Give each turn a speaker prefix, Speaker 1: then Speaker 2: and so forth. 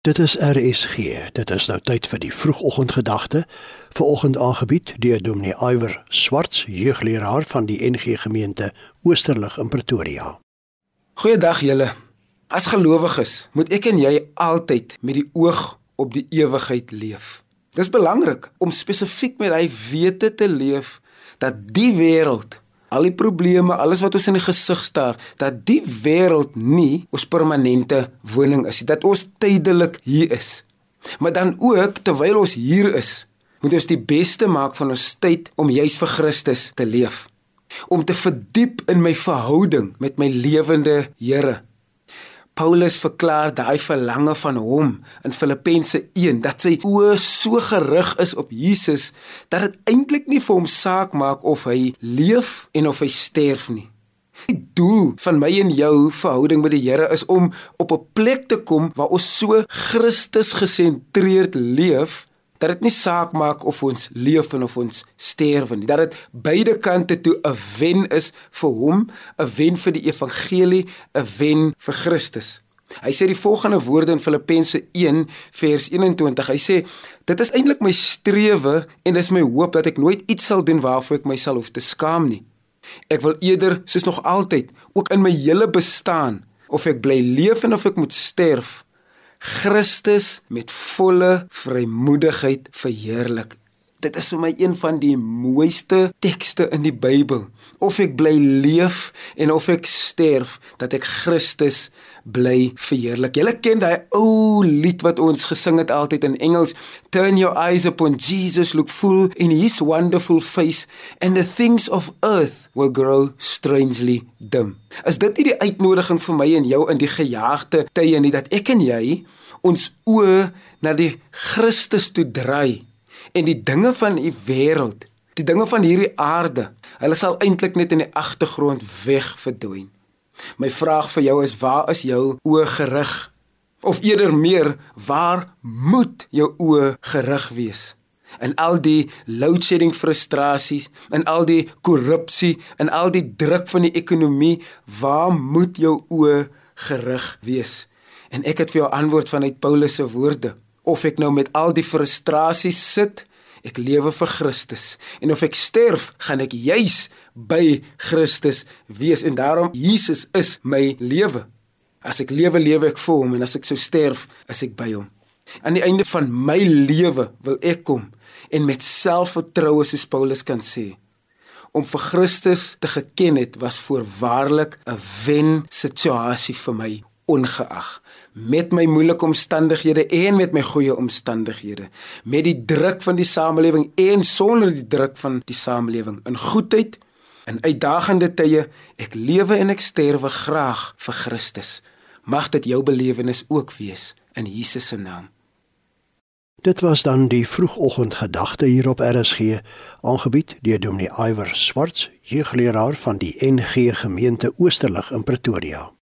Speaker 1: Dit is RSG. Dit is nou tyd vir die vroegoggendgedagte. Vanoggend aangebied deur Dominee Iwer Swarts, jeugleraar van die NG Gemeente Oosterlig in Pretoria.
Speaker 2: Goeiedag julle. As gelowiges moet ek en jy altyd met die oog op die ewigheid leef. Dis belangrik om spesifiek met hy wete te leef dat die wêreld al die probleme, alles wat ons in die gesig staar, dat die wêreld nie ons permanente woning is, dat ons tydelik hier is. Maar dan ook terwyl ons hier is, moet ons die beste maak van ons tyd om juis vir Christus te leef. Om te verdiep in my verhouding met my lewende Here. Paulus verklaar daai verlange van hom in Filippense 1 dat sy oë so gerig is op Jesus dat dit eintlik nie vir hom saak maak of hy leef en of hy sterf nie. Die doel van my en jou verhouding met die Here is om op 'n plek te kom waar ons so Christus gesentreerd leef dat dit nie saak maak of ons leef en of ons sterwe nie. Dat dit beide kante toe 'n wen is vir hom 'n wen vir die evangelie 'n wen vir Christus. Hy sê die volgende woorde in Filippense 1 vers 21 hy sê dit is eintlik my strewe en dis my hoop dat ek nooit iets sal doen waarvoor ek myself hoef te skaam nie. Ek wil eerder soos nog altyd ook in my hele bestaan of ek bly leef en of ek moet sterf Christus met volle vrymoedigheid verheerlik. Dit is vir my een van die mooiste tekste in die Bybel. Of ek bly leef en of ek sterf, dat ek Christus bly verheerlik. Julle ken daai ou lied wat ons gesing het altyd in Engels, Turn your eyes upon Jesus, look full in his wonderful face and the things of earth will grow strangely dim. Is dit nie die uitnodiging vir my en jou in die gejaagde tye nie dat ek en jy ons oë na die Christus toe draai en die dinge van u wêreld, die dinge van hierdie aarde, hulle sal eintlik net in die agtergrond weg verdwyn. My vraag vir jou is waar is jou oë gerig? Of eerder meer, waar moet jou oë gerig wees? En al die load shedding frustrasies, en al die korrupsie, en al die druk van die ekonomie, waar moet jou oë gerig wees? En ek het vir jou antwoord vanuit Paulus se woorde. Of ek nou met al die frustrasies sit, ek lewe vir Christus en of ek sterf, gaan ek juis by Christus wees en daarom Jesus is my lewe. As ek lewe, lewe ek vir hom en as ek sou sterf, is ek by hom. Aan die einde van my lewe wil ek kom en met selfvertroue soos Paulus kan sê om vir Christus te geken het was voorwaarlik 'n wen situasie vir my ongeag met my moeilike omstandighede en met my goeie omstandighede met die druk van die samelewing en sonder die druk van die samelewing. In goedheid in uitdagende tye ek lewe en ek sterwe graag vir Christus. Mag dit jou belewenis ook wees in Jesus se naam.
Speaker 1: Dit was dan die vroegoggendgedagte hier op RSG aangebied deur Dominee Iwer Swarts jeugleraar van die NG gemeente Oosterlig in Pretoria